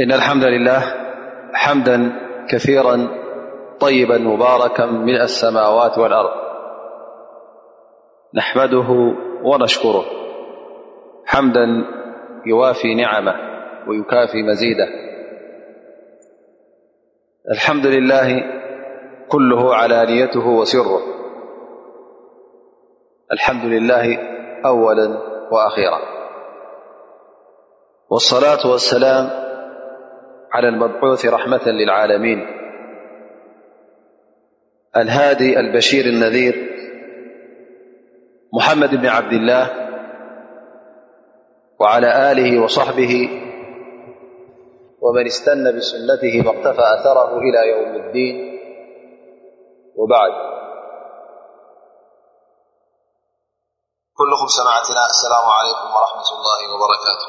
إن الحمد لله حمدا كثيرا طيبا مباركا من السماوات والأرض نحمده ونشكره حمدا يوافي نعمه ويكافي مزيده الحمد لله كله علانيته وسره الحمد لله أولا وأخيرا والصلاة والسلام على المبعوث رحمة للعالمين الهادي البشير النذير محمد بن عبد الله وعلى آله وصحبه ومن استن بسنته واقتفى أثره إلى يوم الدين وبعد كلهم سمعتنا السلام عليكم ورحمة الله وبركاته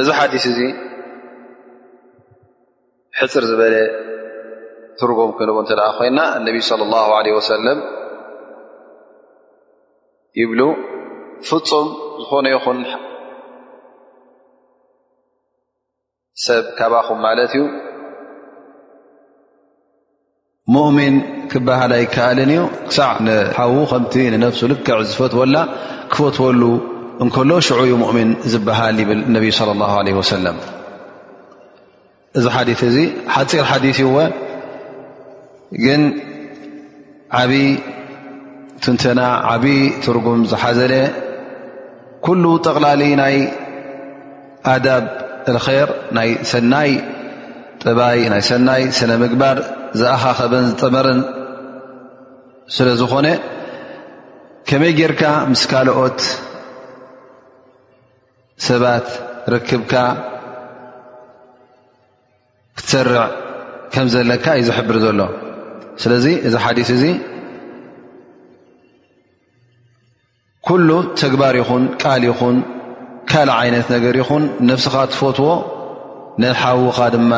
እዚ ሓዲስ እዚ ሕፅር ዝበለ ትርጉም ክንብ እንተ ኮይና እነቢ صለ ላሁ ለ ወሰለም ይብሉ ፍፁም ዝኾነ ይኹን ሰብ ካባኹም ማለት እዩ ሙእሚን ክበሃል ኣይከኣልን እዩ ክሳዕ ንሓዉ ከምቲ ንነፍሱ ልክዕ ዝፈትወላ ክፈትወሉ እንከሎ ሽዑ ዩ ሙእሚን ዝበሃል ይብል ነቢይ ለ ላ ለ ወሰለም እዚ ሓዲ እዚ ሓፂር ሓዲ እወ ግን ዓብዪ ትንተና ዓብዪ ትርጉም ዝሓዘለ ኩሉ ጠቕላሊ ናይ ኣዳብ ር ናይ ሰናይ ጥባይ ናይ ሰናይ ስነ ምግባር ዝኣኻኸበን ዝጠመርን ስለ ዝኾነ ከመይ ጌርካ ምስ ካልኦት ሰባት ርክብካ ክትሰርዕ ከም ዘለካ እዩ ዝሕብር ዘሎ ስለዚ እዚ ሓዲስ እዚ ኩሉ ተግባር ይኹን ቃል ይኹን ካልእ ዓይነት ነገር ይኹን ነብስኻ ትፈትዎ ንሓውኻ ድማ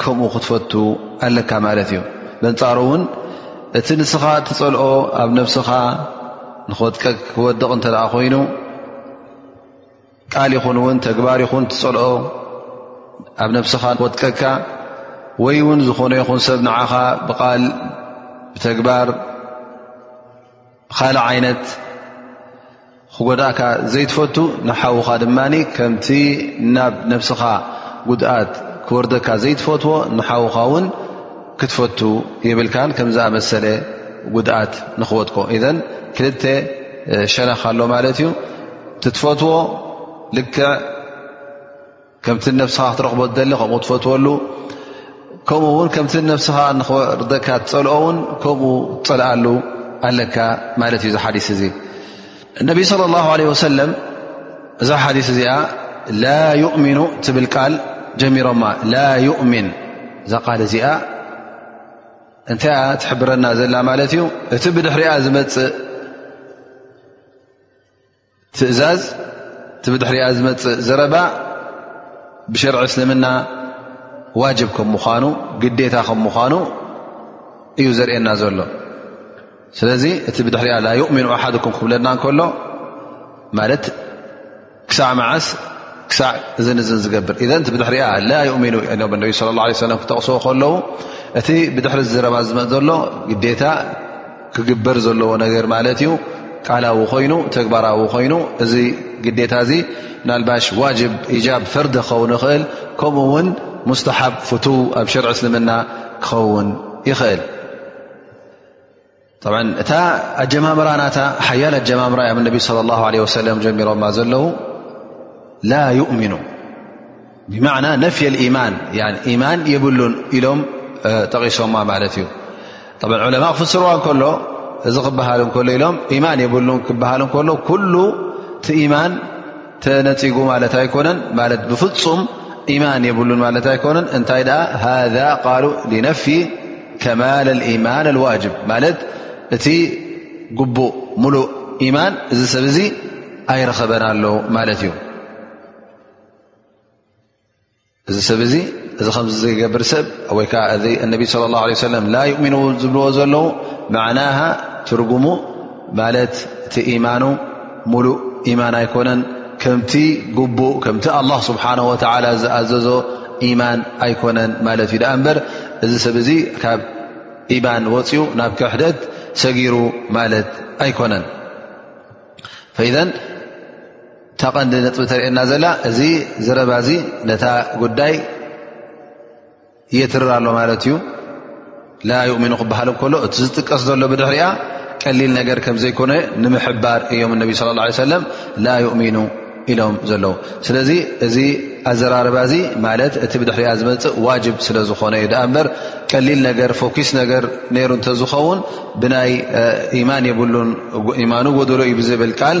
ከምኡ ክትፈቱ ኣለካ ማለት እዩ በንፃሩ እውን እቲ ንስኻ ትፀልኦ ኣብ ነብስኻ ንክወጥቀ ክወድቕ እንተ ኮይኑ ቃል ይኹን እውን ተግባር ይኹን ትፀልኦ ኣብ ነብስኻ ክወጥቀካ ወይ እውን ዝኾነ ይኹን ሰብ ንዓኻ ብቓል ብተግባር ብካልእ ዓይነት ክጎዳእካ ዘይትፈቱ ንሓውኻ ድማ ከምቲ ናብ ነብስኻ ጉድኣት ክወርደካ ዘይትፈትዎ ንሓውኻ እውን ክትፈቱ የብልካን ከም ዝኣመሰለ ጉድኣት ንክወድቆ እዘን ክልተ ሸነኽ ኣሎ ማለት እዩ ትትፈትዎ ልክዕ ከምቲ ነብስኻ ክትረኽቦ ትደሊ ከምኡ ትፈትወሉ ከምኡ ውን ከምቲ ነብስኻ ንክወርደካ ትፀልኦ ውን ከምኡ ትፀልኣሉ ኣለካ ማለት እዩ እዚ ሓዲስ እዚ እነቢይ صለ ላሁ ለ ወሰለም እዛ ሓዲስ እዚኣ ላ ዩእሚኑ ትብል ቃል ጀሚሮማ ላ ዩእሚን እዛ ቃል እዚኣ እንታይኣ ትሕብረና ዘላ ማለት እዩ እቲ ብድሕሪኣ ዝመፅእ ትእዛዝ እቲ ብድሕሪኣ ዝመፅእ ዘረባ ብሸርዒ እስልምና ዋጅብ ከም ምኳኑ ግዴታ ከም ምኳኑ እዩ ዘርእየና ዘሎ ስለዚ እቲ ብድሕሪኣ ላ ዩእሚኑ ኣሓድኩም ክብለና ከሎ ማለት ክሳዕ መዓስ ክሳዕ እዝን እዝን ዝገብር እ እቲ ብድሕሪኣ ላ ዩእሚኑ ም ነቢ ለ ላ ሰለም ክጠቕስዎ ከለዉ እቲ ብድሕሪ ዝዘረባ ዝመፅ ዘሎ ግዴታ ክግበር ዘለዎ ነገር ማለት እዩ ቃላዊ ኮይኑ ተግባራዊ ኮይኑ እዚ ግዴታ እዚ ናልባሽ ዋጅብ ኢጃብ ፈርዲ ክኸውን ይኽእል ከምኡ እውን ሙስተሓብ ፍቱው ኣብ ሸርዒ እስልምና ክኸውን ይኽእል ብ እታ ኣጀማምራ ናታ ሓያል ኣጀማምራ ብ ነቢ ለ ላ ለ ወሰለም ጀሚሮማ ዘለዉ ላ ይእምኑ ብማዕና ነፍየ ልኢማን ኢማን የብሉን ኢሎም ጠቒሶማ ማለት እዩ ብ ዑለማ ክፍስርዋ እንከሎ እዚ ክበሃል እንከሎ ኢሎም ኢማን የብሉን ክበሃል እንከሎ ኩሉ ቲ ኢማን ተነፂጉ ማለት ኣይኮነን ማለት ብፍፁም ኢማን የብሉን ማለት ኣይኮነን እንታይ ደኣ ሃذ ቃሉ ልነፍዪ ከማል ልኢማን ኣልዋጅብ ማለት እቲ ግቡእ ሙሉእ ኢማን እዚ ሰብ እዚ ኣይረኸበን ኣሎ ማለት እዩ እዚ ሰብ እዚ እዚ ከምዚ ዘይገብር ሰብ ወይ ከዓ እዚ እነቢ ስለ ላ ለ ሰለም ላ ይእሚኑ ዝብልዎ ዘለዉ መዕናሃ ትርጉሙ ማለት እቲ ኢማኑ ሙሉእ ኢማን ኣይኮነን ከምቲ ግቡእ ከምቲ ኣላ ስብሓን ወተላ ዝኣዘዞ ኢማን ኣይኮነን ማለት እዩ ድኣ እምበር እዚ ሰብ እዚ ካብ ኢማን ወፅኡ ናብ ክሕደት ሰጊሩ ማለት ኣይኮነን እታ ቀንዲ ነጥቢ ተርእየና ዘላ እዚ ዝረባ እዚ ነታ ጉዳይ የትርር ኣሎ ማለት እዩ ላ ዩእሚኑ ክበሃል ከሎ እቲ ዝጥቀስ ዘሎ ብድሕሪያ ቀሊል ነገር ከም ዘይኮነ ንምሕባር እዮም እነቢ ስለ ላ ሰለም ላ ዩእሚኑ ኢሎም ዘለዉ ስለዚ እዚ ኣዘራርባ እዚ ማለት እቲ ብድሕሪያ ዝመፅእ ዋጅብ ስለ ዝኾነ እዩ ዳኣ እምበር ቀሊል ነገር ፎኪስ ነገር ነይሩ እንተዝኸውን ብናይ ኢማን የብሉን ኢማኑ ጎደሎ እዩ ብዝብል ቃል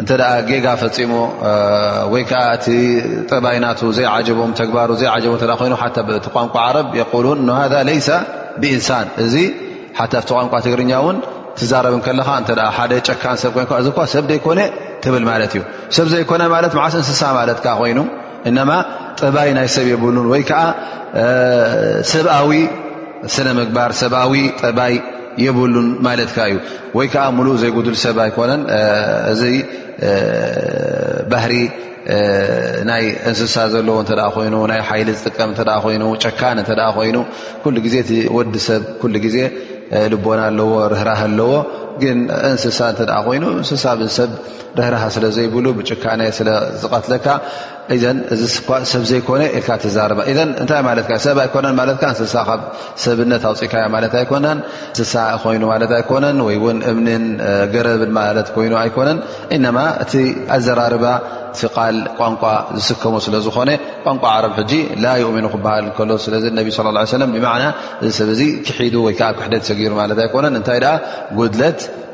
እንተ ጌጋ ፈፂሙ ወይ ከዓ እቲ ጠባይ ናቱ ዘይዓጀቦም ተግባሩ ዘይዓጀቦ ተ ኮይኑ ሓ ብእቲ ቋንቋ ዓረብ የቁሉን እኖሃ ለይሰ ብእንሳን እዚ ሓታ ኣብቲ ቋንቋ ትግርኛ እውን ትዛረብ ከለኻ እተ ሓደ ጨካን ሰብ ኮይንካ እዚ እኳ ሰብ ዘይኮነ ትብል ማለት እዩ ሰብ ዘይኮነ ማለት መዓስ እንስሳ ማለትካ ኮይኑ እነማ ጠባይ ናይ ሰብ የብሉን ወይ ከዓ ሰብኣዊ ስነ ምግባር ሰብኣዊ ጠባይ የብሉን ማለትካ እዩ ወይ ከዓ ሙሉእ ዘይጉዱል ሰብ ኣይኮነን እዚ ባህሪ ናይ እንስሳ ዘለዎ እተ ኮይኑ ናይ ሓይሊ ዝጥቀም እተ ኮይኑ ጨካን እተ ኮይኑ ኩሉ ግዜ እቲ ወዲ ሰብ ኩሉ ግዜ ልቦና ኣለዎ ርህራህ ኣለዎ ግን እንስሳ እተ ኮይኑ እንስሳ ብሰብ ርህራሃ ስለ ዘይብሉ ብጭካነ ስለ ዝቐትለካ እዘን እዚ ስኳ ሰብ ዘይኮነ ኢልካ ትዛረባ እዘን እንታይ ማለትካ ሰብ ኣይኮነን ማለትካ እንስሳ ካብ ሰብነት ኣውፅእካያ ማለት ኣይኮነን እንስሳ ኮይኑ ማለት ኣይኮነን ወይ እውን እምኒን ገረብን ማለት ኮይኑ ኣይኮነን እነማ እቲ ኣዘራርባ እቲ ቃል ቋንቋ ዝስከሙ ስለ ዝኾነ ቋንቋ ዓረብ ሕጂ ላ ይኡሚኑ ክበሃል ከሎ ስለዚ ነቢ ስለ ላ ሰለም ብማዕና እዚ ሰብ እዚ ክሒዱ ወይከዓ ክሕደት ሰጊሩ ማለት ኣይኮነን እንታይ ደኣ ጉድለት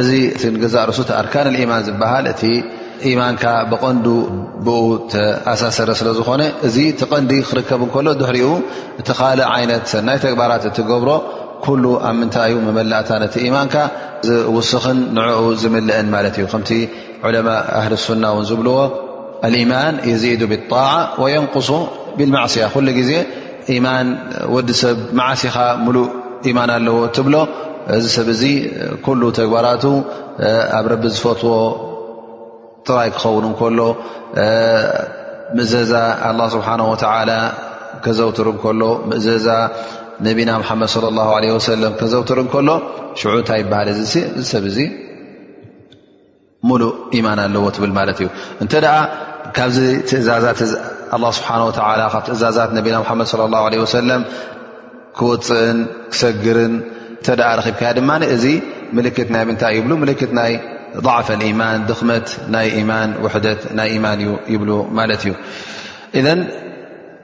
እዚ እቲ ገዛእ ርእሱ እቲ ኣርካን ልኢማን ዝበሃል እቲ ኢማንካ ብቐንዱ ብኡ ተኣሳሰረ ስለ ዝኾነ እዚ እቲ ቐንዲ ክርከብ እንከሎ ድሕሪኡ እቲ ካልእ ዓይነት ሰናይ ተግባራት እትገብሮ ኩሉ ኣብ ምንታይ እዩ መመላእታ ነቲ ኢማንካ ዝውስኽን ንዕኡ ዝምልእን ማለት እዩ ከምቲ ዑለማ ኣህል ሱና እውን ዝብልዎ ኣልኢማን የዚዱ ብጣዓ ወየንቁሱ ብልማዕስያ ኩሉ ግዜ ኢማን ወዲ ሰብ መዓስ ኢኻ ሙሉእ ኢማን ኣለዎ እትብሎ እዚ ሰብ እዚ ኩሉ ተግባራቱ ኣብ ረቢ ዝፈትዎ ጥራይ ክኸውን እንከሎ ምእዘዛ ኣላ ስብሓን ወተላ ከዘውትር እንከሎ ምእዘዛ ነቢና ሓመድ ለ ላ ለ ወሰለም ከዘውትር እንከሎ ሽዑ እንታይ ይበሃል እዚ ሰብ እዚ ሙሉእ ኢማን ኣለዎ ትብል ማለት እዩ እንተ ካብዚ ትእዛዛት ኣላ ስብሓን ወተላ ካብ ትእዛዛት ነቢና ሓመድ ለ ላ ለ ወሰለም ክወፅእን ክሰግርን እንተ ረኪብካያ ድማ እዚ ምልክት ናይ ምንታይ ይብሉ ምልክት ናይ ضዕፈ ኢማን ድኽመት ናይ ማን ውሕደት ናይ ኢማን እዩ ይብሉ ማለት እዩ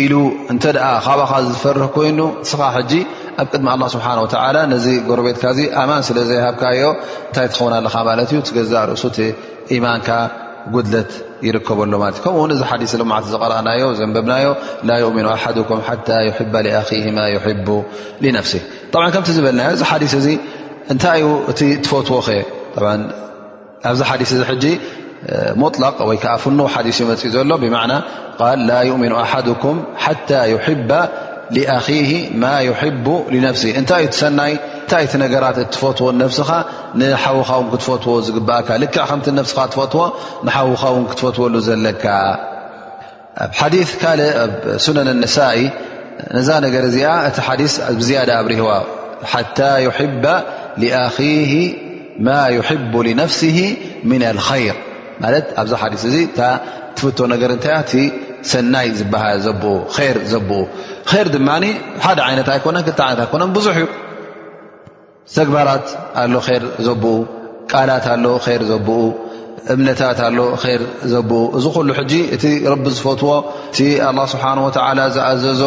ኢሉ እንተ ካባኻ ዝፈርህ ኮይኑ ንስኻ ሕጂ ኣብ ቅድሚ ኣላ ስብሓን ወተዓላ ነዚ ጎረቤትካ እዚ ኣማን ስለ ዘይሃብካዮ እንታይ ትኸውን ኣለኻ ማለት እዩ ትገዛእ ርእሱ እቲ ኢማንካ ጉድለት ይርከበሎ ማለት እዩ ከምኡውን እዚ ሓዲስ ልማዓት ዝቐረእናዮ ዘንበብናዮ ላ ዩእሚኑ ኣሓድኩም ሓታ ይሕባ ሊኣኺ ማ ይሕቡ ንፍሲ ብ ከምቲ ዝበልናዮ እዚ ሓዲስ እዚ እንታይ እዩ እቲ ትፈትዎ ኸ ኣብዚ ሓዲስ እዚ ሕጂ ሙጥላቅ ወይ ከዓ ፍኑ ሓዲስ እዩ መፅኡ ዘሎ ብማዕና ቃል ላ ዩእምኑ ኣሓድኩም ሓታ ይሕባ ሊኣኪ ማ ይሕቡ ንነፍሲ እንታይ እዩ ትሰናይ እንታይ እቲ ነገራት እትፈትዎ ነብስኻ ንሓውኻ ውን ክትፈትዎ ዝግብእካ ልክዕ ከምቲ ነብስኻ ትፈትዎ ንሓውኻ ውን ክትፈትወሉ ዘለካ ኣብ ሓዲስ ካልእ ኣብ ሱነን ነሳኢ ነዛ ነገር እዚኣ እቲ ሓዲስ ብዝያዳ ኣብርህዋ ሓታ ይሕባ ኣኺ ማ ይሕቡ ንነፍሲ ምና ልኸይር ማለት ኣብዚ ሓዲስ እዚ እታ ትፍቶ ነገር እንታይ እቲ ሰናይ ዝሃ ዘብ ር ዘብኡ ር ድማ ሓደ ዓይነት ኣይኮነን ክልተ ዓይነት ኣይኮነን ብዙሕ እዩ ተግባራት ኣሎ ር ዘብኡ ቃላት ኣሎ ር ዘብኡ እምነታት ኣሎ ር ዘብኡ እዚ ኩሉ ሕጂ እቲ ረቢ ዝፈትዎ እቲ ኣላ ስብሓን ወተዓላ ዝኣዘዞ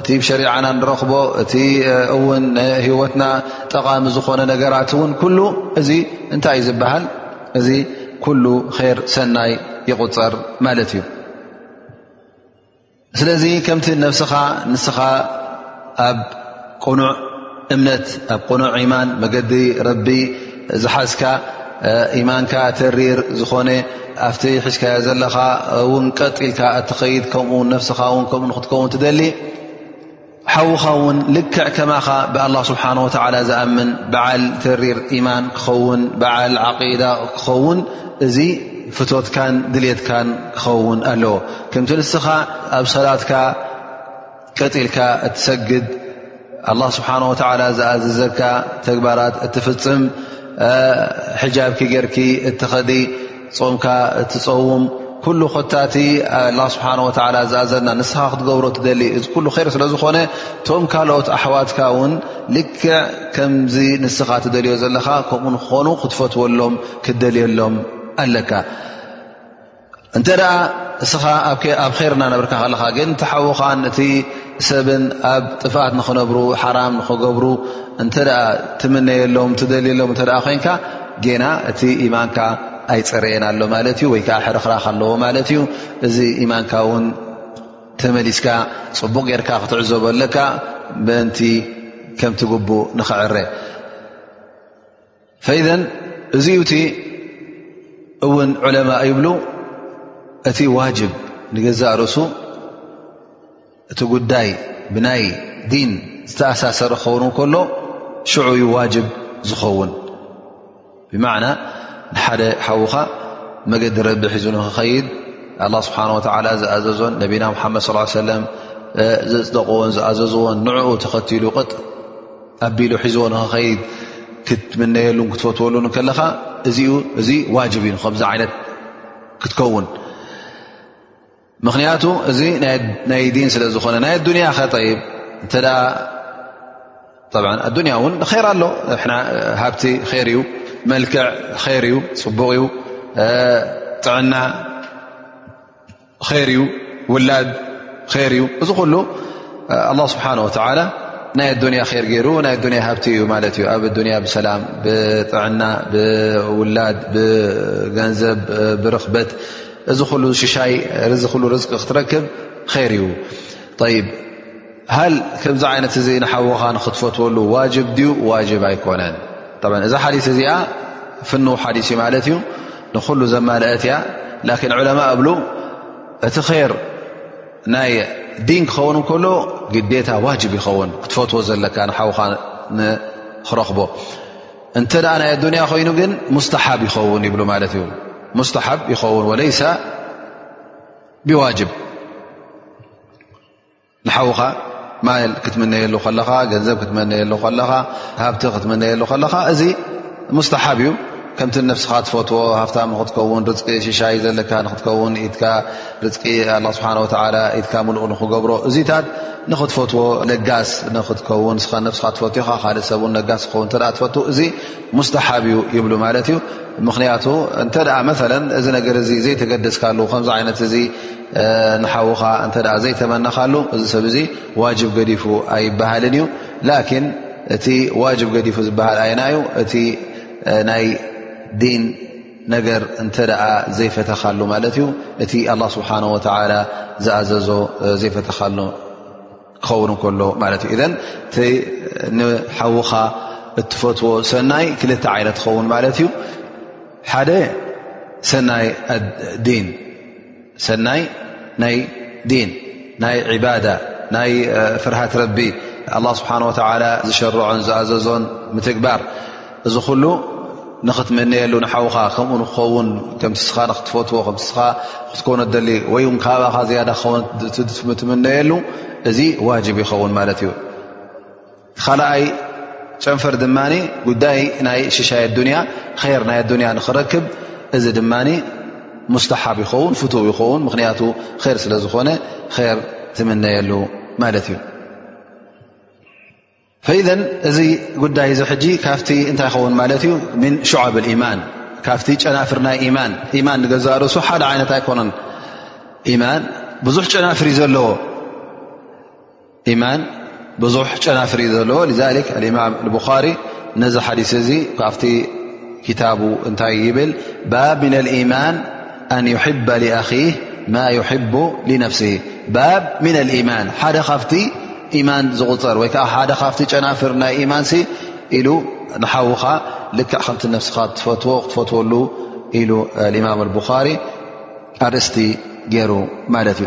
እቲ ሸሪዓና ንረኽቦ እቲ እውን ህወትና ጠቓሚ ዝኾነ ነገራት እውን ኩሉ እዚ እንታይ እዩ ዝበሃል እዚ ኩሉ ር ሰናይ ይቁፀር ማለት እዩ ስለዚ ከምቲ ነብስኻ ንስኻ ኣብ ቅኑዕ እምነት ኣብ ቅኑዕ ኢማን መገዲ ረቢ ዝሓዝካ ኢማንካ ተሪር ዝኾነ ኣብቲ ሒዝካዮ ዘለኻ እውን ቀጢልካ እትኸይድ ከምኡ ነብስኻ ውን ከምኡ ንክትከውን ትደሊ ሓውኻ ውን ልክዕ ከማኻ ብኣላ ስብሓን ወተዓላ ዝኣምን በዓል ተሪር ኢማን ክኸውን በዓል ዓቂዳ ክኸውን እዚ ፍቶትካን ድልትካን ክኸውን ኣለዎ ከምቲ ንስኻ ኣብ ሰላትካ ቀፂልካ እትሰግድ ኣላ ስብሓን ወተዓላ ዝኣዘዘካ ተግባራት እትፍፅም ሕጃብኪ ገርኪ እትኸዲ ጾምካ እትፀውም ኩሉ ኮታቲ ኣላ ስብሓን ወላ ዝኣዘና ንስኻ ክትገብሮ ትደሊ እዚ ኩሉ ር ስለ ዝኾነ እቶም ካልኦት ኣሕዋትካ እውን ልክዕ ከምዚ ንስኻ ትደልዮ ዘለኻ ከምኡ ንክኾኑ ክትፈትወሎም ክትደልየሎም ኣለካ እንተ ደኣ እስኻ ኣብ ርና ነበርካ ከለኻ ግን ተሓዉኻን እቲ ሰብን ኣብ ጥፍኣት ንኽነብሩ ሓራም ንኽገብሩ እንተ ትምነየሎም ትደልየሎም እተ ኮይንካ ጌና እቲ ኢማንካ ኣይፀረየን ኣሎ ማለት እዩ ወይ ከዓ ሕርኽራኽ ኣለዎ ማለት እዩ እዚ ኢማንካ እውን ተመሊስካ ፅቡቕ ጌርካ ክትዕዘቦ ኣለካ ምእንቲ ከምትግቡእ ንኽዕረ ፈኢዘን እዚዩ እቲ እውን ዑለማ ይብሉ እቲ ዋጅብ ንገዛእ ርእሱ እቲ ጉዳይ ብናይ ዲን ዝተኣሳሰረ ክኸውን ከሎ ሽዑ ዩ ዋጅብ ዝኸውን ብማዕና ንሓደ ሓዉኻ መገዲ ረቢ ሒዙ ንክኸይድ ኣላ ስብሓን ወተዓላ ዝኣዘዞን ነቢና ሓመድ ስ ሰለም ዘፅደቕዎን ዝኣዘዝዎን ንዕኡ ተኸቲሉ ቅጥ ኣቢሉ ሒዝዎ ንክኸይድ ክትምነየሉን ክትፈትወሉን ከለኻ እዚ እዚ ዋጅብ እዩ ከምዚ ዓይነት ክትከውን ምኽንያቱ እዚ ናይ ዲን ስለ ዝኾነ ናይ ኣዱንያ ከጠይብ እተ ኣዱንያ እውን ር ኣሎ ሃብቲ ር እዩ መልክዕ ር እዩ ፅቡቕ እዩ ጥዕና ር እዩ ውላድ ር እዩ እዚ ኩሉ ኣላ ስብሓን ወተላ ናይ ኣዱንያ ር ገይሩ ናይ ኣዱንያ ሃብቲ እዩ ማለት እዩ ኣብ ኣዱንያ ብሰላም ብጥዕና ብውላድ ብገንዘብ ብርኽበት እዚ ሉ ሽሻይ ዚ ሉ ርዝቂ ክትረክብ ር እዩ ሃል ከምዚ ዓይነት እዚ ንሓውኻ ንኽትፈትወሉ ዋጅብ ድዩ ዋጅብ ኣይኮነን እዛ ሓዲስ እዚኣ ፍን ሓዲስ እዩ ማለት እዩ ንኹሉ ዘማልአት እያ ላኪን ዕለማ እብሉ እቲ ር ናይ ዲን ክኸውን ከሎ ግዴታ ዋጅብ ይኸውን ክትፈትዎ ዘለካ ንሓውኻ ንክረኽቦ እንተ ናይ ኣዱንያ ኮይኑ ግን ሙስተሓብ ይኸውን ይብሉ ማለት እዩ ሙስተሓብ ይኸውን ወለይሳ ብዋጅብ ንሓውኻ ማል ክትምነየሉ ከለኻ ገንዘብ ክትመነየሉ ከለኻ ሃብቲ ክትምነየሉ ከለኻ እዚ ሙስተሓብ እዩ ከምቲ ነፍስኻ ትፈትዎ ሃፍታ ንክትከውን ርቂ ሽሻይ ዘለካ ንክትከውን ኢትካ ርቂ ኣላ ስብሓን ወተላ ኢትካ ምሉእ ንክገብሮ እዙታት ንክትፈትዎ ለጋስ ንክትከውን ስ ነፍስኻ ትፈትዮኻ ካልእ ሰብ ን ለጋስ ክኸውን እተ ትፈት እዚ ሙስተሓብ እዩ ይብሉ ማለት እዩ ምክንያቱ እንተ መለ እዚ ነገር እ ዘይተገደስካሉ ከምዚ ዓይነት እዚ ንሓውኻ እንተ ዘይተመነኻሉ እዚ ሰብ እዚ ዋጅብ ገዲፉ ኣይበሃልን እዩ ላኪን እቲ ዋጅብ ገዲፉ ዝበሃል ኣይና እዩ እቲ ናይ ዲን ነገር እንተ ዘይፈተኻሉ ማለት እዩ እቲ ኣላ ስብሓን ወተላ ዝኣዘዞ ዘይፈተኻሉ ክኸውን ከሎ ማለት እዩ እዘን እ ንሓውኻ እትፈትዎ ሰናይ ክልተ ዓይነት ትኸውን ማለት እዩ ሓደ ሰናይ ኣዲን ሰናይ ናይ ዲን ናይ ዕባዳ ናይ ፍርሃት ረቢ ኣላ ስብሓን ወተላ ዝሸርዖን ዝኣዘዞን ምትግባር እዚ ኩሉ ንኽትመነየሉ ንሓውኻ ከምኡ ንክኸውን ከም ስኻ ንክትፈትዎ ከም ስኻ ክትኮነ ደሊ ወይ ውን ካባኻ ዝያዳ ክኸውን ትምነየሉ እዚ ዋጅብ ይኸውን ማለት እዩ ኻልኣይ ጨንፈር ድማ ጉዳይ ናይ ሽሻይ ኣዱንያ ር ናይ ኣዱንያ ንኽረክብ እዚ ድማ ሙስተሓብ ይኸውን ፍት ይኸውን ምኽንያቱ ር ስለ ዝኾነ ር ትምነየሉ ማለት እዩ ፈኢዘን እዚ ጉዳይ እዚ ሕጂ ካብቲ እንታይ ይኸውን ማለት እዩ ምን ሸዓብ ልኢማን ካብቲ ጨናፍር ናይ ኢማን ኢማን ንገዛእ ርእሱ ሓደ ዓይነት ኣይኮነን ኢማን ብዙሕ ጨናፍር እዩ ዘለዎ ኢማን ብዙሕ ጨናፍር እዩ ዘለዎ ዛሊክ እማም ቡኻሪ ነዚ ሓዲስ እዚ ካብቲ ክታቡ እንታይ ይብል ባብ ምና ልኢማን ኣን ይሕበ ሊኣክ ማ ይሕቡ ሊነፍሲ ባብ ምና ልኢማን ሓደ ካብቲ ኢማን ዝቁፅር ወይ ከዓ ሓደ ካብቲ ጨናፍር ናይ ኢማን ሲ ኢሉ ንሓውኻ ልክዕ ከምቲ ነፍስኻ ትፈትዎ ክትፈትወሉ ኢሉ እማም ኣልቡኻሪ ኣርእስቲ ገይሩ ማለት እዩ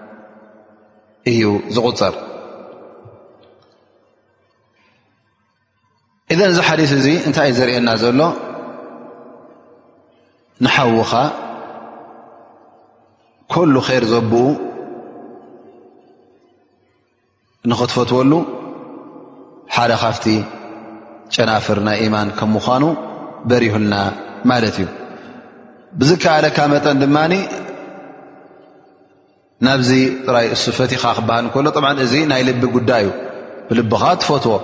እዩ ዝቁፀር እዘ እዚ ሓዲስ እዚ እንታይ እዩ ዘርእየና ዘሎ ንሓውኻ ኩሉ ር ዘብኡ ንኽትፈትወሉ ሓደ ካፍቲ ጨናፍር ናይ ኢማን ከም ምዃኑ በሪሁልና ማለት እዩ ብዝከኣለካ መጠን ድማ ናብዚ ጥራይ እሱ ፈቲኻ ክበሃል እንከሎ ብ እዚ ናይ ልቢ ጉዳይ እዩ ብልብኻ ትፈትዎ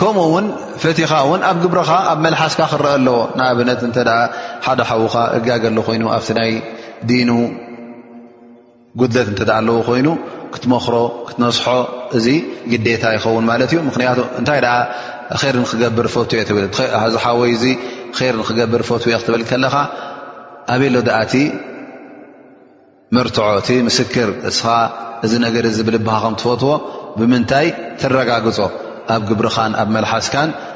ከምኡ እውን ፈቲኻ እውን ኣብ ግብረኻ ኣብ መልሓስካ ክረአ ኣለዎ ንኣብነት እንተ ሓደ ሓዉኻ እጋገሎ ኮይኑ ኣብቲ ናይ ዲኑ ጉድለት እንተ ኣለዎ ኮይኑ ክትመኽሮ ክትነስሖ እዚ ግዴታ ይኸውን ማለት እዩ ምክንያቱ እንታይ ደኣ ር ንክገብር ፈት እየ ትብል ዝሓወይ እዚ ር ንክገብር ፈት እየ ክትብል ከለኻ ኣበይ ሎ ደኣ እቲ መርትዖ እቲ ምስክር እስኻ እዚ ነገር እዚ ብልብኻ ከም ትፈትዎ ብምንታይ ትረጋግፆ ኣብ ግብርኻን ኣብ መልሓስካን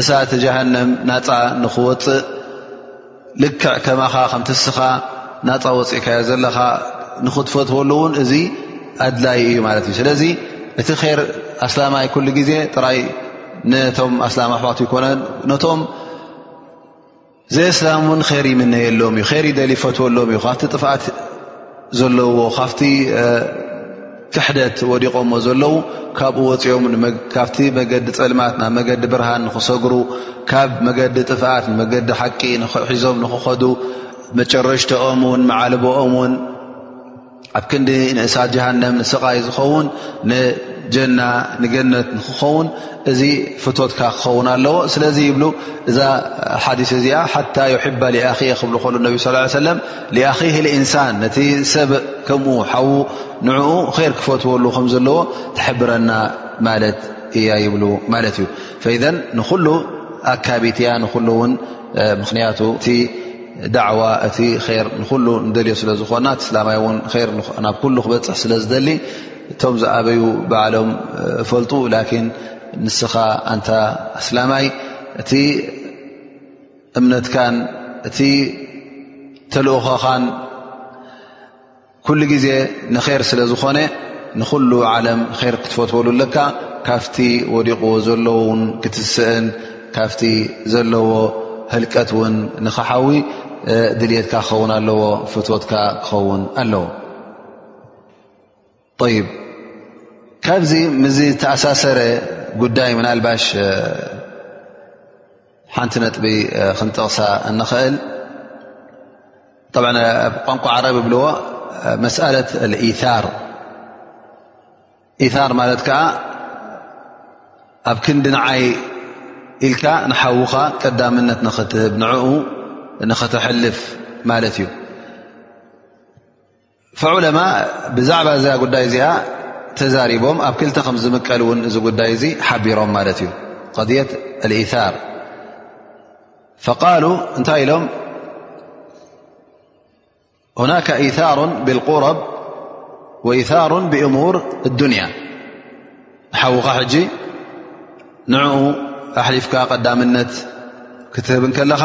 እሳት ጀሃነም ናፃ ንኽወፅእ ልክዕ ከማኻ ከምትስኻ ናፃ ወፅእካዮ ዘለኻ ንኽትፈትወሉ እውን እዚ ኣድላይ እዩ ማለት እዩ ስለዚ እቲ ር ኣስላማይ ኩሉ ግዜ ጥራይ ነቶም ኣስላም ኣሕዋት ይኮነን ነቶም ዘእስላም እውን ር ይምነየሎም እዩ ር ይደል ይፈትወሎም እዩ ካብቲ ጥፍኣት ዘለዎ ካብቲ ክሕደት ወዲቖሞ ዘለዉ ካብኡ ወፂኦም ካብቲ መገዲ ፀልማት ናብ መገዲ ብርሃን ንክሰግሩ ካብ መገዲ ጥፍኣት ንመገዲ ሓቂ ንክሒዞም ንክኸዱ መጨረሽቶኦም ውን መዓልቦኦም ውን ኣብ ክንዲ ንእሳት ጀሃንም ንስቓይ ዝኸውን ንጀና ንገነት ንክኸውን እዚ ፍቶትካ ክኸውን ኣለዎ ስለዚ ይብሉ እዛ ሓዲስ እዚኣ ሓታ ዩሕባ ሊኣኺ ክብሉ ከሉ ነቢ ስ ሰለም ሊኣኺ ልእንሳን ነቲ ሰብ ከምኡ ሓዉ ንዕኡ ር ክፈትወሉ ከም ዘለዎ ትሕብረና ማለት እያ ይብሉ ማለት እዩ ፈዘን ንኩሉ ኣካቢት እያ ንኩሉ እውን ምክንያቱ እቲ ዳዕዋ እቲ ር ንኩሉ ንደልዮ ስለ ዝኮና እስላማይ ውን ር ናብ ኩሉ ክበፅሕ ስለ ዝደሊ እቶም ዝኣበዩ ባዕሎም ፈልጡ ላኪን ንስኻ ኣንታ እስላማይ እቲ እምነትካን እቲ ተልእኾኻን ኩሉ ግዜ ንኼር ስለ ዝኾነ ንኹሉ ዓለም ኼር ክትፈትወሉ ኣለካ ካብቲ ወዲቕዎ ዘለዎ ውን ክትስእን ካብቲ ዘለዎ ህልቀት ውን ንኽሓዊ ድልትካ ክኸውን ኣለዎ ፍትወትካ ክኸውን ኣለዎ ይ ካብዚ ምዚ ተኣሳሰረ ጉዳይ ምናልባሽ ሓንቲ ነጥቢ ክንጠቕሳ እንኽእል ብ ቋንቋ ዓረብ ይብልዎ መስኣለት ኢር ኢር ማለት ከዓ ኣብ ክንዲ ንዓይ ኢልካ ንሓውኻ ቀዳምነት ንኽትህብ ንዕኡ ንኽትሐልፍ ማለት እዩ ፈዑለማ ብዛዕባ እዛ ጉዳይ እዚኣ ተዛሪቦም ኣብ ክልተ ከም ዝምቀል እውን እዚ ጉዳይ እዚ ሓቢሮም ማለት እዩ ضየት ልኢታር ፈቃሉ እንታይ ኢሎም ሁናከ ኢታሩ ብልቁረብ ወኢታሩ ብእሙር ኣዱንያ ንሓዉኻ ሕጂ ንዕኡ ኣሕሊፍካ ቀዳምነት ክትህብ ከለኻ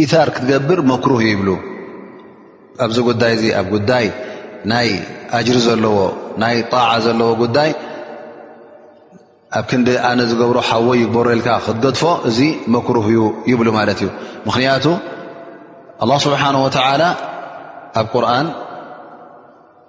ኢታር ክትገብር መክሩህ ይብሉ ኣብዚ ጉዳይ እዚ ኣብ ጉዳይ ናይ ኣጅሪ ዘለዎ ናይ ጣዓ ዘለዎ ጉዳይ ኣብ ክንዲ ኣነ ዝገብሮ ሓወ ይግበሮ ኢልካ ክትገድፎ እዚ መክሩህ እዩ ይብሉ ማለት እዩ ምክንያቱ ኣላ ስብሓን ወተላ ኣብ ቁርን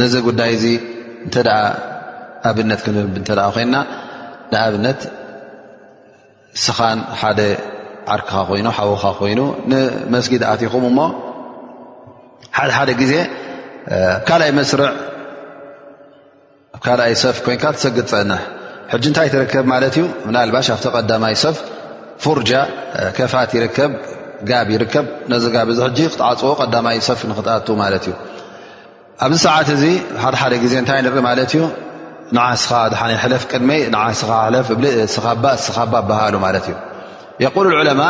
ነዚ ጉዳይ እዚ እንተ ኣብነት ክንብ እተ ኮይና ንኣብነት ስኻን ሓደ ዓርክኻ ኮይኑ ሓውኻ ኮይኑ ንመስጊድ ኣትኹም እሞ ሓደ ሓደ ግዜ ካልኣይ መስርዕ ብ ካልኣይ ሰፍ ኮይንካ ትሰግድ ፀንሕ ሕጂ እንታይ ትርከብ ማለት እዩ ምናልባሽ ኣብቲ ቀዳማይ ሰፍ ፉርጃ ከፋት ይርከብ ጋብ ይርከብ ነዚ ጋብ እዚ ሕጂ ክትዓፅዎ ቀዳማይ ሰፍ ንክትኣት ማለት እዩ ኣብዚ ሰዓት እዚ ሓደሓደ ግዜ እንታይ ንርኢ ማለት እዩ ንዓስኻ ድሓነ ሕለፍ ቅድመይ ንዓስኻ ሕለፍ እብ እስኻ ባ እስኻ ባ በሃሉ ማለት እዩ የቁል ዑለማ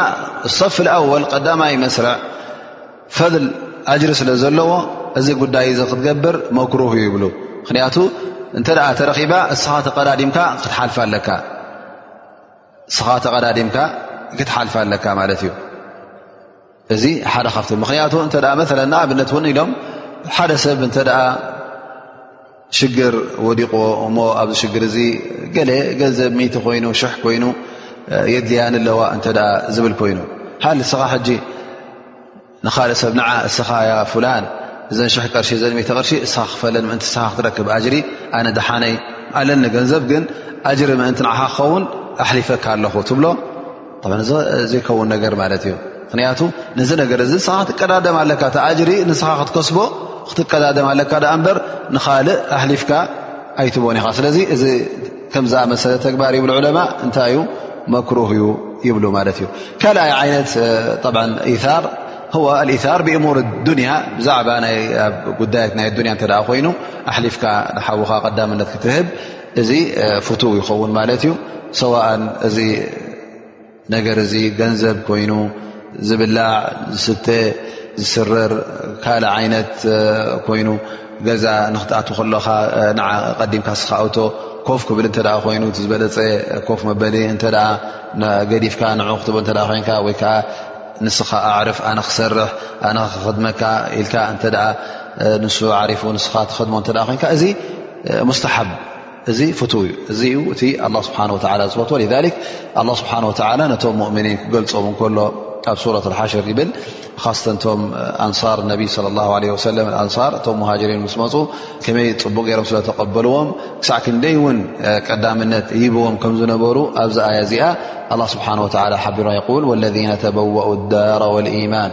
ሶፍ ኣወል ቀዳማይ መስርዕ ፈል ኣጅሪ ስለ ዘለዎ እዚ ጉዳይ እዚ ክትገብር መክሩህ ይብሉ ምክንያቱ እንተ ተረኺባ እስኻ ተቀዳዲምካ ክትሓልፋ ኣለካ እስኻ ተቀዳዲምካ ክትሓልፋ ኣለካ ማለት እዩ እዚ ሓደ ካብቲ ምክንያቱ እተ መለ ንኣብነት እውን ኢሎም ሓደ ሰብ እንተ ሽግር ወዲቁ እሞ ኣብዚ ሽግር እዚ ገለ ገንዘብ ሚቲ ኮይኑ ሽሕ ኮይኑ የድልያን ኣለዋ እተ ዝብል ኮይኑ ሃል እስኻ ሕጂ ንካልእ ሰብ ንዓ እስኻ ያ ፍላን እዘን ሽሕ ቅርሺ ዘን ቲ ቅርሺ እስኻ ክፈለን ምእንቲ እስኻ ክትረክብ ኣጅሪ ኣነ ድሓነይ ኣለኒ ገንዘብ ግን ኣጅሪ ምእንቲ ንዓኻ ክኸውን ኣሕሊፈካ ኣለኹ ትብሎ ዘይከውን ነገር ማለት እዩ ምክንያቱ ነዚ ነገር እዚ ንስኻ ክትቀዳደም ኣለካ እቲ ኣጅሪ ንስኻ ክትከስቦ ክትቀዳደም ኣለካ ዳኣ እምበር ንካልእ ኣሕሊፍካ ኣይትቦን ኢኻ ስለዚ እዚ ከምዝኣመሰለ ተግባር ይብሉ ዕለማ እንታይ እዩ መክሩህ እዩ ይብሉ ማለት እዩ ካልኣይ ዓይነት ኢር ኣልኢታር ብእሙር ዱንያ ብዛዕባ ጉዳያት ናይ ኣዱንያ እተ ኮይኑ ኣሕሊፍካ ንሓዉኻ ቀዳምነት ክትህብ እዚ ፍቱው ይኸውን ማለት እዩ ሰዋእን እዚ ነገር እዚ ገንዘብ ኮይኑ ዝብላዕ ዝስተ ዝስረር ካልእ ዓይነት ኮይኑ ገዛ ንክትኣት ከለኻ ን ቀዲምካ ስካኣውቶ ኮፍ ክብል እተ ኮይኑ ዝበለፀ ኮፍ መበሊ እተ ገዲፍካ ንዑ ክትብ እተ ኮንካ ወይከዓ ንስኻ ኣዕርፍ ኣነ ክሰርሕ ኣነ ክክድመካ ኢልካ እተ ንሱ ዓሪፉ ንስኻ ትክድሞ እተ ኮንካ እዚ ሙስተሓብ እዚ ፍትው እዩ እዚ ዩ እቲ ኣላ ስብሓን ወላ ዝፈትዎ ክ ኣላ ስብሓን ወላ ነቶም ሙእምኒን ክገልፆም እንከሎ ኣብ ሱረት ሓሽር ይብል ካስተንቶም ኣንሳር ነቢ ለ ላ ለ ወሰለ ኣንሳር እቶም ሙሃጅሪን ምስ መፁ ከመይ ፅቡቅ ገይሮም ስለ ተቐበልዎም ክሳዕ ክንደይ እውን ቀዳምነት ሂብዎም ከም ዝነበሩ ኣብዚ ኣያ እዚኣ ኣላ ስብሓን ወላ ሓቢሮ ይቕውል ወለነ ተበዋኡ ዳራ ወልኢማን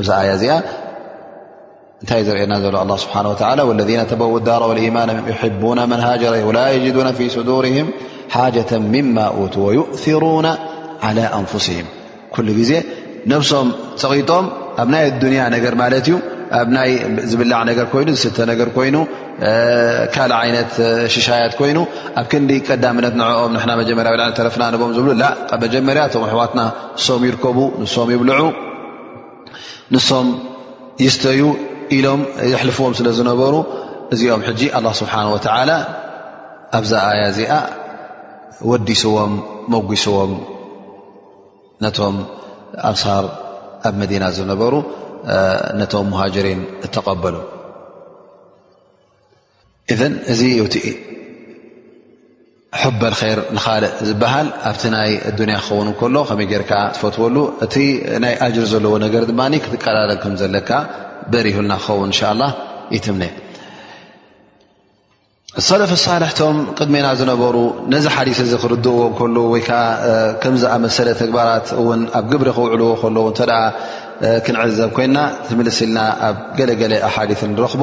እዛ ኣያ እዚኣ እንታይ ዘርእና ዘሎ ኣላ ስብሓን ወላ ወለذነ ተበው ዳር ወልኢማን ቡና መን ሃጀረ ወላ የጅዱና ፊ ስዱርህም ሓጀة ምማ ቱ ወዩእሩና ዓላى ኣንፍስህም ኩሉ ግዜ ነብሶም ፀቒጦም ኣብ ናይ ኣዱንያ ነገር ማለት እዩ ኣብ ናይ ዝብላዕ ነገር ኮይኑ ዝስተ ነገር ኮይኑ ካልእ ዓይነት ሽሻያት ኮይኑ ኣብ ክንዲ ቀዳምነት ንዕኦም ንና መጀመርያ ብላዕሊ ተረፍና ንቦም ዝብሉ ላ መጀመርያ እቶም ኣሕዋትና ንሶም ይርከቡ ንሶም ይብልዑ ንሶም ይስተዩ ኢሎም የሕልፍዎም ስለ ዝነበሩ እዚኦም ሕጂ ኣላ ስብሓን ወተዓላ ኣብዛ ኣያ እዚኣ ወዲስዎም መጒስዎም ነቶም ኣንሳር ኣብ መዲና ዝነበሩ ነቶም ሙሃጅሪን እተቐበሉ እዘን እዚ ቲ ሕበ ር ንካልእ ዝበሃል ኣብቲ ናይ ኣዱንያ ክኸውን ከሎ ከመይ ጌርካ ትፈትወሉ እቲ ናይ ኣጅር ዘለዎ ነገር ድማ ክትቀላለ ከም ዘለካ በሪህልና ክኸውን እንሻ ላ ይትምነ ሰለፍ ሳልሕቶም ቅድሜና ዝነበሩ ነዚ ሓዲስ እዚ ክርድእዎ ከሉ ወይከዓ ከምዝኣመሰለ ተግባራት እውን ኣብ ግብሪ ክውዕልዎ ከለዉ እተ ክንዕዘብ ኮይና ትምልስ ኢልና ኣብ ገለገለ ኣሓዲ ንረኽቦ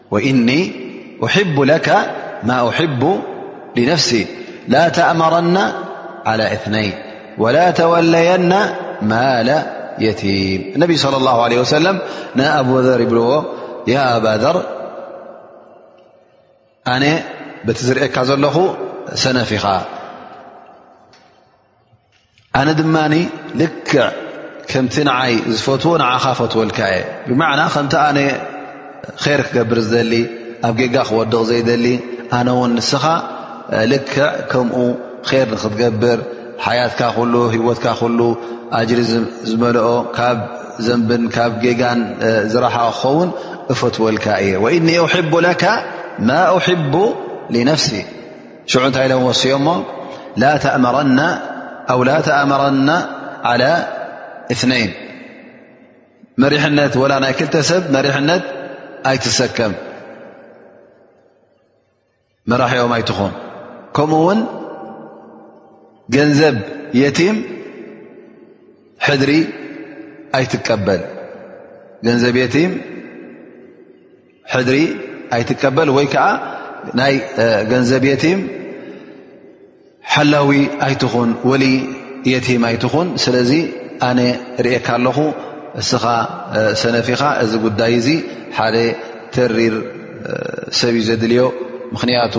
وإني أحب لك ما أحب لنفسي لا تأمرن على اثنين ولا تولين مال يتيم النبي صلى الله عليه وسلم نا أبوذر بل يا أبا ذر أن بتزركذلخ سنفخا ኣነ ድማ ልክዕ ከምቲ ንዓይ ዝፈትዎ ንዓኻ ፈትወልካ እየ ብማዕና ከምቲ ኣነ ር ክገብር ዝደሊ ኣብ ጌጋ ክወድቕ ዘይደሊ ኣነ ውን ንስኻ ልክዕ ከምኡ ር ንክትገብር ሓያትካ ኩሉ ሂወትካ ኩሉ ኣጅሪ ዝመልኦ ካብ ዘንብን ካብ ጌጋን ዝረሓ ክኸውን እፈትወልካ እየ ወእኒ ቡካ ማ ቡ ንነፍሲ ሽዑ እንታይ ኢሎም ወሲኦ እሞ ላ ተእመረና ኣው ላ ተእመረና ዓላ እነይን መሪሕነት ወላ ናይ ክልተ ሰብ መሪሕነት ኣይትሰከም መራሒኦም ኣይትኾን ከምኡ ውን ገንዘብ የቲም ሕድሪ ኣይትቀበል ገንዘብ የቲም ሕድሪ ኣይትቀበል ወይ ከዓ ናይ ገንዘብ የቲም ሓላዊ ኣይትኹን ወሊ የቲም ኣይትኹን ስለዚ ኣነ ርእካ ኣለኹ እስኻ ሰነፊኻ እዚ ጉዳይ እዚ ሓደ ተሪር ሰብ እዩ ዘድልዮ ምክንያቱ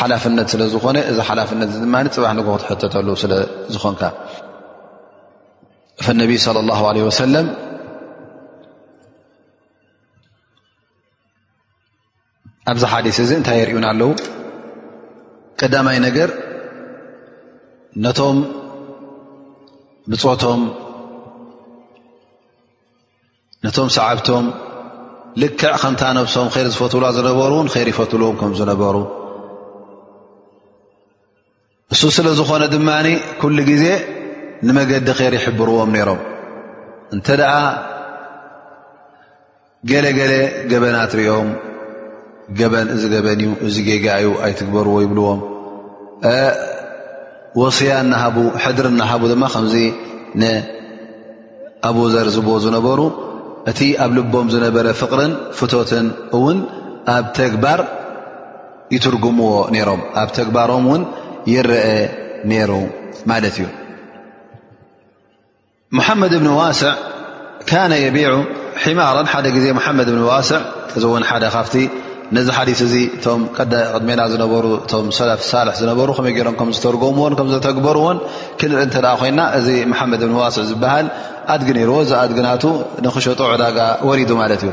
ሓላፍነት ስለ ዝኾነ እዚ ሓላፍነት እ ድማ ፅባሕ ንግ ክትሕተተሉ ስለ ዝኾንካ ፈነቢይ ለ ላ ለ ወሰለም ኣብዚ ሓዲስ እዚ እንታይ የርእዩና ኣለዉ ቀዳማይ ነገር ነቶም ብፆቶም ነቶም ሰዓብቶም ልክዕ ከምታ ነብሶም ር ዝፈትውላ ዝነበሩ ውን ር ይፈትልዎም ከም ዝነበሩ እሱ ስለ ዝኾነ ድማ ኩሉ ግዜ ንመገዲ ኼር ይሕብርዎም ነይሮም እንተ ደኣ ገለገለ ገበናት ርኦም ገበን እዚ ገበን እዩ እዚ ጌጋ እዩ ኣይትግበርዎ ይብልዎም ወስያ እናሃቡ ሕድሪ እናሃቡ ድማ ከምዚ ንኣብዘር ዝቦ ዝነበሩ እቲ ኣብ ልቦም ዝነበረ ፍቕርን ፍቶትን እውን ኣብ ተግባር ይትርጉምዎ ነይሮም ኣብ ተግባሮም እውን ይረአ ነይሩ ማለት እዩ ሙሓመድ እብኒ ዋስዕ ካነ የቢዑ ሒማራን ሓደ ግዜ ሙሓመድ እብኒ ዋስዕ እዚ እውን ሓደ ካብቲ ነዚ ሓዲስ እዚ እቶም ቅድሜና ዝነበሩ እቶም ሰለፍ ሳልሕ ዝነበሩ ከመይ ገይሮም ከም ዝተርጎምዎን ከም ዘተግበርዎን ክንርኢ እንተ ኮይና እዚ መሓመድ እብኒ ዋስዕ ዝበሃል ኣድጊ ነይርዎ እዚ ኣድግናቱ ንክሸጡ ዕዳጋ ወሪዱ ማለት እዩ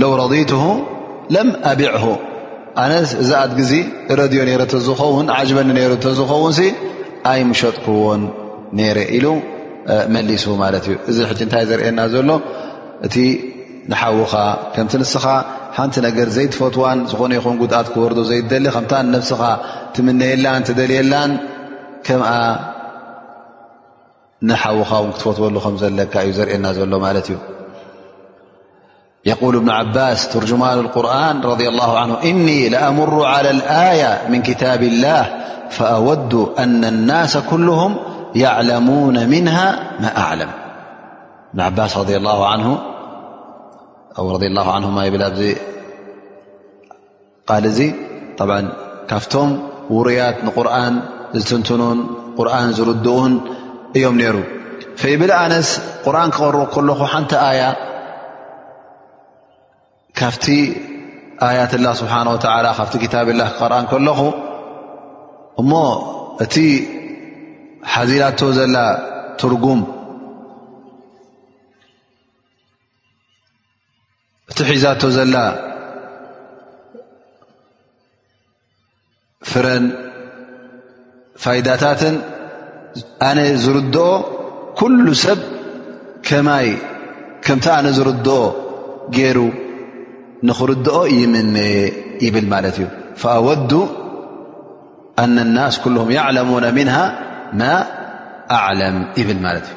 ለው ረضቱ ለም ኣቢዕ ኣነ እዚ ኣድጊ ዙ ረድዮ ነረ ተዝኸውን ዓጅበኒ ነሩ ተዝኸውን ኣይ ምሸጥክዎን ነረ ኢሉ መሊሱ ማለት እዩ እዚ ሕጂ እንታይ ዘርእየና ዘሎ እቲ ንሓውኻ ከምቲ ንስኻ ሓንቲ ነገር ዘይትፈትዋን ዝኾነ ይኹን ጉድኣት ክወርዶ ዘይደሊ ከምታ ነብስኻ ትምነየላን ትደልየላን ከምኣ نحو و تفتل ك زرنا ل ل يقول ابن عباس ترجمان القرآن رض الله عنه إني لأمر على الآية من كتاب الله فأود أن الناس كلهم يعلمون منها ما أعلم ابن عباس رض الله عنه أو رضي الله عنه بل ቃል እዚ ካብቶም ውሩያት ንቁርን ዝትንትኑን ቁርን ዝርድኡን እዮም ነይሩ ፈይብል ኣነስ ቁርን ክቐርቡ ከለኹ ሓንቲ ኣያ ካብቲ ኣያት ላ ስብሓን ወላ ካብቲ ክታብ ላ ክቀርኣ ከለኹ እሞ እቲ ሓዚላቶ ዘላ ትርጉም እቲ ሒዛቶ ዘላ ፍረን ፋይዳታትን ኣነ ዝርድኦ ኩሉ ሰብ ከማይ ከምቲ ኣነ ዝርድኦ ገይሩ ንኽርድኦ ይምነ ይብል ማለት እዩ ፈኣወዱ ኣነ ናስ ኩሉም ያዕለሙነ ምንሃ ማ ኣዕለም ይብል ማለት እዩ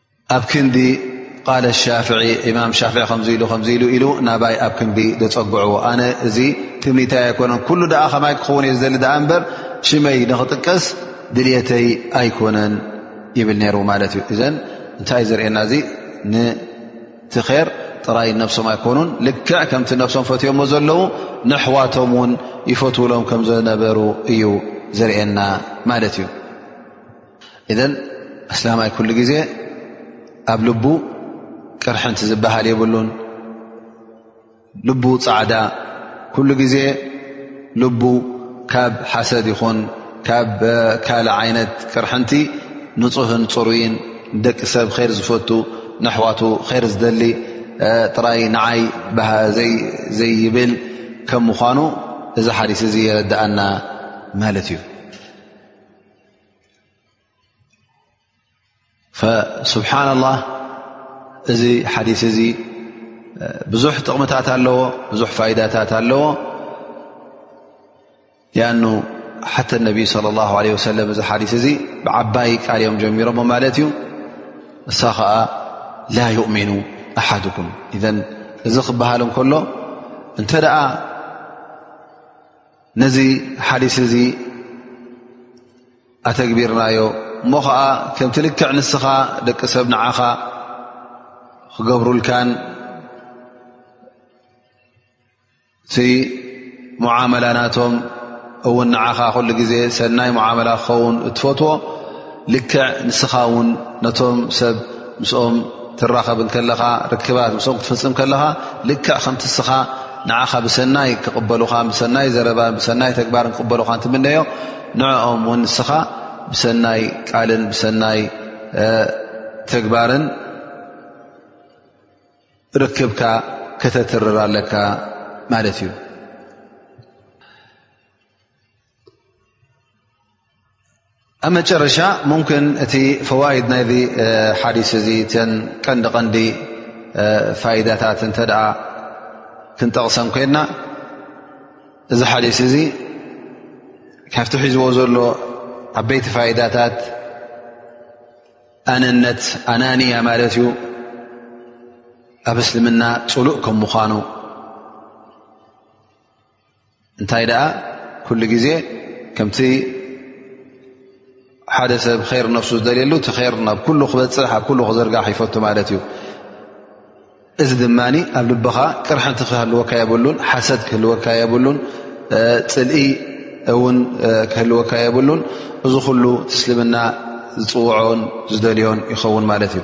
ኣብ ክንዲ ቃል ሻፍ እማም ሻፍ ከምዚ ኢሉ ከምዚ ኢሉ ኢሉ ናባይ ኣብ ክንዲ ዘፀግዕዎ ኣነ እዚ ትምኒታይ ኣይኮነን ኩሉ ድኣ ከማይ ክኸውን እየ ዝደሊ ድኣ እምበር ሽመይ ንኽጥቀስ ድልየተይ ኣይኮነን ይብል ነይሩ ማለት እዩ እዘን እንታይ ዝርእየና እዚ ንቲ ር ጥራይ ነብሶም ኣይኮኑን ልክዕ ከምቲ ነብሶም ፈትዮሞ ዘለዉ ንኣሕዋቶም እውን ይፈትውሎም ከም ዝነበሩ እዩ ዝርእየና ማለት እዩ እዘን ኣስላማይ ኩሉ ግዜ ኣብ ልቡ ቅርሕንቲ ዝበሃል የብሉን ልቡ ፃዕዳ ኩሉ ግዜ ልቡ ካብ ሓሰድ ይኹን ካብ ካልእ ዓይነት ቅርሕንቲ ንፁህን ፅሩይን ደቂ ሰብ ር ዝፈቱ ንኣሕዋቱ ር ዝደሊ ጥራይ ንዓይ ዘይብል ከም ምኳኑ እዚ ሓዲስ እዚ የረድኣና ማለት እዩ ስብሓና ላህ እዚ ሓዲስ እዚ ብዙሕ ጥቕምታት ኣለዎ ብዙሕ ፋይዳታት ኣለዎ ኣኑ ሓተ ነቢይ ለ ላ ለ ወሰለም እዚ ሓዲስ እዚ ብዓባይ ቃል ዮም ጀሚሮሞ ማለት እዩ እሳ ከዓ ላ ዩእሚኑ ኣሓድኩም እዘ እዚ ክበሃል እንከሎ እንተ ደኣ ነዚ ሓዲስ እዚ ኣተግቢርናዮ እሞ ኸዓ ከምቲ ልክዕ ንስኻ ደቂ ሰብ ንዓኻ ክገብሩልካን እቲ ሙዓመላ ናቶም እውን ንዓኻ ኩሉ ግዜ ሰናይ ሙዓመላ ክኸውን እትፈትዎ ልክዕ ንስኻ እውን ነቶም ሰብ ምስኦም ትራኸብ ከለኻ ርክባት ምስኦም ክትፍፅም ከለኻ ልክዕ ከምቲ እስኻ ንዓኻ ብሰናይ ክቕበሉኻ ብሰናይ ዘረባ ብሰናይ ተግባር ክቕበሉኻ ትምነዮ ንዕኦም እውን ንስኻ ብሰናይ ቃልን ብሰናይ ተግባርን ርክብካ ከተትርር ኣለካ ማለት እዩ ኣብ መጨረሻ ሙምክን እቲ ፈዋይድ ናይ ሓዲስ እዚ ተን ቀንዲ ቀንዲ ፋይዳታት እንተ ክንጠቕሰን ኮይንና እዚ ሓዲስ እዚ ካብቲ ሒዝዎ ዘሎ ዓበይቲ ፋይዳታት ኣነነት ኣናንያ ማለት እዩ ኣብ እስልምና ፅሉእ ከም ምዃኑ እንታይ ደኣ ኩሉ ግዜ ከምቲ ሓደ ሰብ ር ነፍሱ ዝደልየሉ እቲ ር ናብ ኩሉ ክበፅሕ ኣብ ኩሉ ክዝርጋሕ ይፈቱ ማለት እዩ እዚ ድማ ኣብ ልብኻ ቅርሕንቲ ክህልወካ የብሉን ሓሰት ክህልወካ የብሉን ፅልኢ እውን ክህልወካ የብሉን እዚ ኩሉ ትስልምና ዝፅውዖን ዝደልዮን ይኸውን ማለት እዩ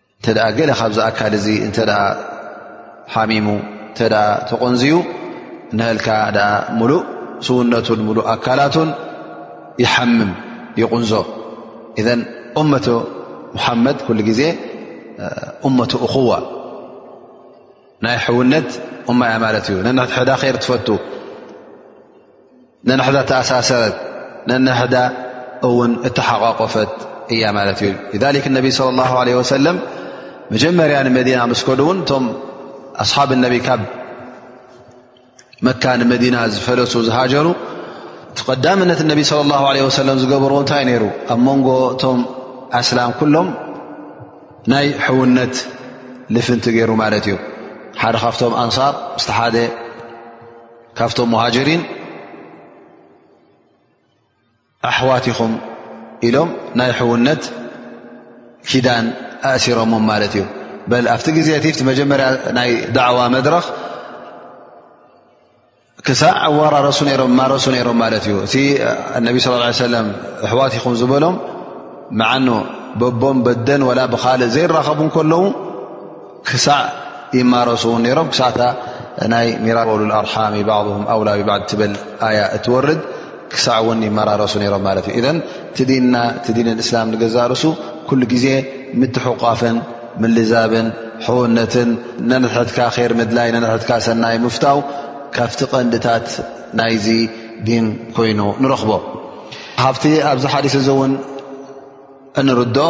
እንተ ገለ ካብዚ ኣካል እዚ እንተ ሓሚሙ እተ ተቖንዝዩ ንሀልካ ኣ ሙሉእ ስውነቱን ሙሉእ ኣካላቱን ይሓምም ይቑንዞ እዘ እመቶ ሙሓመድ ኩሉ ግዜ እመቱ እኹዋ ናይ ሕውነት እማ እያ ማለት እዩ ነንሕድሕዳ ር ትፈቱ ነንሕዳ ተኣሳሰረት ነንሕዳ እውን እተሓቋቆፈት እያ ማለት እዩ ነቢ ለ ላ ለ ወሰለም መጀመርያ ንመዲና ምስ ከዱ እውን እቶም ኣስሓብ ነቢ ካብ መካ ንመዲና ዝፈለሱ ዝሃጀሩ እቲ ቀዳምነት ነቢ ለ ላ ለ ወሰለም ዝገበሩ እንታይ ነይሩ ኣብ መንጎ እቶም ኣስላም ኩሎም ናይ ሕውነት ልፍንቲ ገይሩ ማለት እዩ ሓደ ካብቶም ኣንሳር ምስ ሓደ ካብቶም ሙሃጅሪን ኣሕዋት ኢኹም ኢሎም ናይ ሕውነት ኪዳን ኣእሲሮሞም ማለት እዩ በል ኣብቲ ግዜ እቲ ቲ መጀመርያ ናይ ዳዕዋ መድረኽ ክሳዕ ኣዋራረሱ ሮም ማረሱ ነይሮም ማለት እዩ እቲ ነቢ ስለ ላ ሰለም ኣሕዋት ኢኹም ዝበሎም መዓኑ በቦም በደን ወላ ብካልእ ዘይራኸቡ ከለዉ ክሳዕ ይማረሱ እውን ነይሮም ክሳዕታ ናይ ሚራ ሉ ኣርሓሚ ባም ኣውላ ብባዕድ ትበል ኣያ እትወርድ ክሳዕ እውን ይመራረሱ ነይሮም ማለት እዩ እዘን ቲዲንና ቲዲን እስላም ንገዛርሱ ኩሉ ግዜ ምትሕቋፍን ምልዛብን ሕውነትን ነንሕትካ ር ምድላይ ነንሕትካ ሰናይ ምፍታው ካብቲ ቀንድታት ናይዚ ዲን ኮይኑ ንረኽቦ ሃብቲ ኣብዚ ሓዲስ እዚ እውን እንርድኦ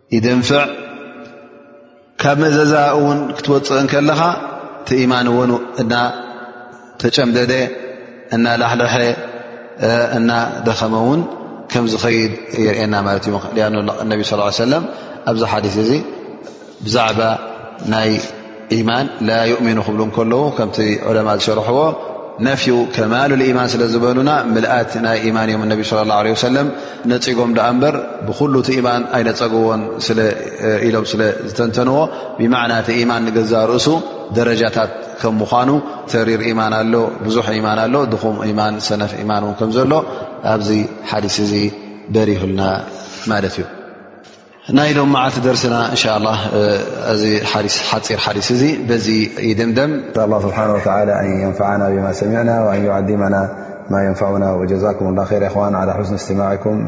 ይድንፍዕ ካብ መእዘዛ እውን ክትወፅእ እንከለኻ ቲኢማን እውን እና ተጨምደደ እና ላሕልሐ እና ደኸመ እውን ከም ዝኸይድ የርእና ማለት እዩ ነቢ ስ ሰለም ኣብዚ ሓዲስ እዚ ብዛዕባ ናይ ኢማን ላ ዩእሚኑ ክብሉ ከለዉ ከምቲ ዑለማ ዝሸርሕዎ ነፍዩ ከማሉ ኢማን ስለ ዝበሉና ምልኣት ናይ ኢማን እዮም ነቢ ለ ላ ለ ሰለም ነፂጎም ዳኣ እምበር ብኩሉ እቲ ኢማን ኣይነፀግዎን ኢሎም ስለ ዝተንተንዎ ብማዕና እቲ ኢማን ንገዛ ርእሱ ደረጃታት ከም ምኳኑ ተሪር ኢማን ኣሎ ብዙሕ ኢማን ኣሎ ድኹም ኢማን ሰነፍ ኢማን እውን ከም ዘሎ ኣብዚ ሓዲስ እዚ በሪሁልና ማለት እዩ نيلم معت درسنا إن شاء الله ثحر حدث ي بي ي دمدم أس الله سبحانه وتعالى أن ينفعنا بما سمعنا وأن يعدمنا ما ينفعنا وجزاكم الله خير اخوان على حسن استماعكم